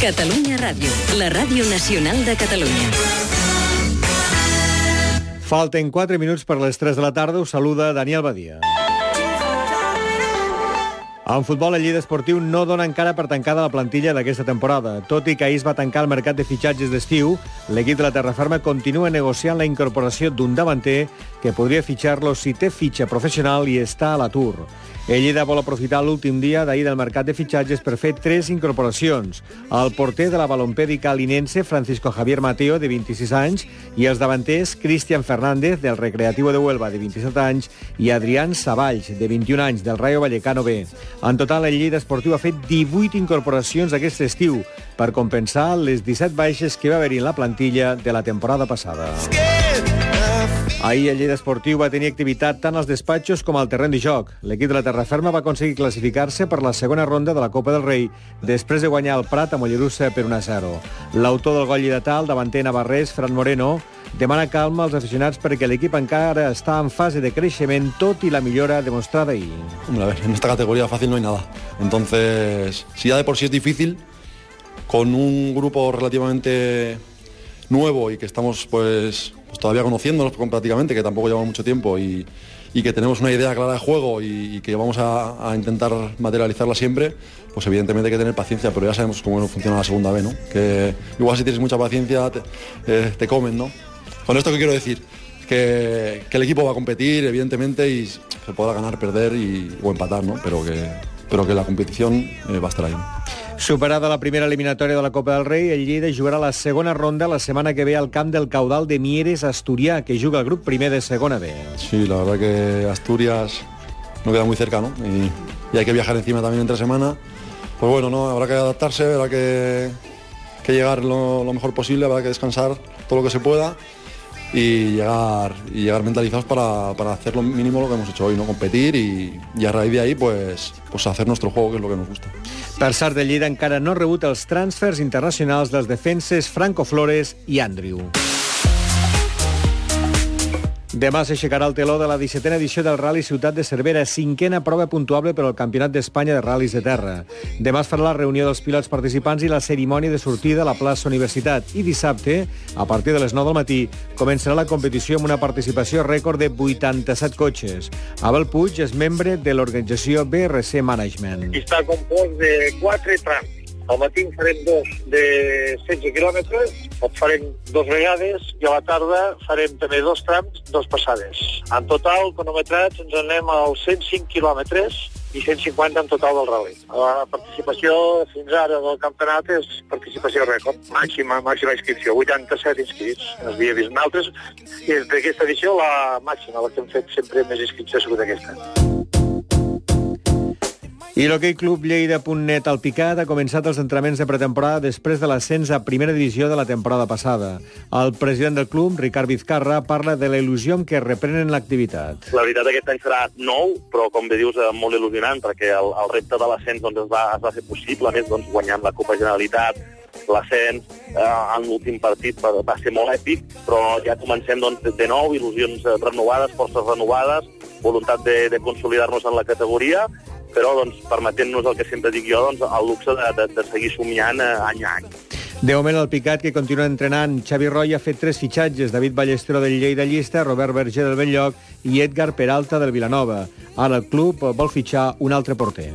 Catalunya Ràdio, la ràdio nacional de Catalunya. Falten 4 minuts per les 3 de la tarda. Us saluda Daniel Badia. En futbol, el Lleida Esportiu no dona encara per tancada la plantilla d'aquesta temporada. Tot i que ahir es va tancar el mercat de fitxatges d'estiu, l'equip de la Terraferma continua negociant la incorporació d'un davanter que podria fitxar-lo si té fitxa professional i està a l'atur. El Lleida vol aprofitar l'últim dia d'ahir del mercat de fitxatges per fer tres incorporacions. El porter de la balompèdica linense, Francisco Javier Mateo, de 26 anys, i els davanters, Cristian Fernández, del Recreativo de Huelva, de 27 anys, i Adrián Savalls, de 21 anys, del Rayo Vallecano B. En total, el Lleida Esportiu ha fet 18 incorporacions aquest estiu per compensar les 17 baixes que va haver-hi en la plantilla de la temporada passada. Ahir el Lleida Esportiu va tenir activitat tant als despatxos com al terreny de joc. L'equip de la Terraferma va aconseguir classificar-se per la segona ronda de la Copa del Rei després de guanyar el Prat a Mollerussa per 1-0. L'autor del gol lleidatà, el davanter navarrès, Fran Moreno, demana calma als aficionats perquè l'equip encara està en fase de creixement tot i la millora demostrada ahir. Hombre, a ver, en esta categoría fácil no hay nada. Entonces, si ya de por sí es difícil, con un grupo relativamente nuevo y que estamos pues, pues todavía conociéndonos prácticamente, que tampoco llevamos mucho tiempo y, y que tenemos una idea clara de juego y, que vamos a, intentar materializarla siempre, pues evidentemente hay que tener paciencia, pero ya sabemos cómo funciona la segunda B, ¿no? Que igual si tienes mucha paciencia te, eh, comen, ¿no? Con esto que quiero decir, que, que, el equipo va a competir, evidentemente, y se podrá ganar, perder y, o empatar, ¿no? Pero que, pero que la competición eh, va a estar ahí. Superada la primera eliminatòria de la Copa del Rei, el Lleida jugarà la segona ronda la setmana que ve al camp del Caudal de Mieres, Asturià, que juga el grup primer de segona B. Sí, la verdad que Asturias no queda muy cerca, ¿no? Y, y hay que viajar encima también entre semana. Pues bueno, ¿no? habrá que adaptarse, habrá que, que llegar lo, lo mejor posible, habrá que descansar todo lo que se pueda y llegar, y llegar mentalizados para, para, hacer lo mínimo lo que hemos hecho hoy, ¿no? competir y, y a raíz de ahí pues, pues hacer nuestro juego, que es lo que nos gusta. Per sort de Lleida encara no ha rebut els transfers internacionals dels defenses Franco Flores i Andrew. Demà s'aixecarà el teló de la 17a edició del Rally Ciutat de Cervera, cinquena prova puntuable per al Campionat d'Espanya de Ral·lis de Terra. Demà es farà la reunió dels pilots participants i la cerimònia de sortida a la plaça Universitat. I dissabte, a partir de les 9 del matí, començarà la competició amb una participació rècord de 87 cotxes. Abel Puig és membre de l'organització BRC Management. Està compost de 4 trams al matí farem dos de 16 quilòmetres, el farem dos vegades i a la tarda farem també dos trams, dos passades. En total, cronometrats, ens anem als 105 quilòmetres i 150 en total del rally. La participació fins ara del campionat és participació rècord, màxima, màxima inscripció, 87 inscrits. No havia vist altres, i d'aquesta edició la màxima, la que hem fet sempre més inscrits ha sigut aquesta. I l'Hockey Club Lleida.net al Picat ha començat els entrenaments de pretemporada després de l'ascens a primera divisió de la temporada passada. El president del club, Ricard Vizcarra, parla de la il·lusió amb què reprenen l'activitat. La veritat aquest any serà nou, però com bé dius, molt il·lusionant, perquè el, el repte de l'ascens doncs, es, va, es va fer possible, a més doncs, guanyant la Copa Generalitat, l'ascens eh, en l'últim partit va, va ser molt èpic, però ja comencem doncs, de nou, il·lusions renovades, forces renovades, voluntat de, de consolidar-nos en la categoria però doncs, permetent-nos el que sempre dic jo, doncs, el luxe de, de, de seguir somiant eh, any a any. De moment, el Picat, que continua entrenant, Xavi Roy ha fet tres fitxatges, David Ballestero del Lleida Llista, Robert Berger del Belllloc i Edgar Peralta del Vilanova. Ara el club vol fitxar un altre porter.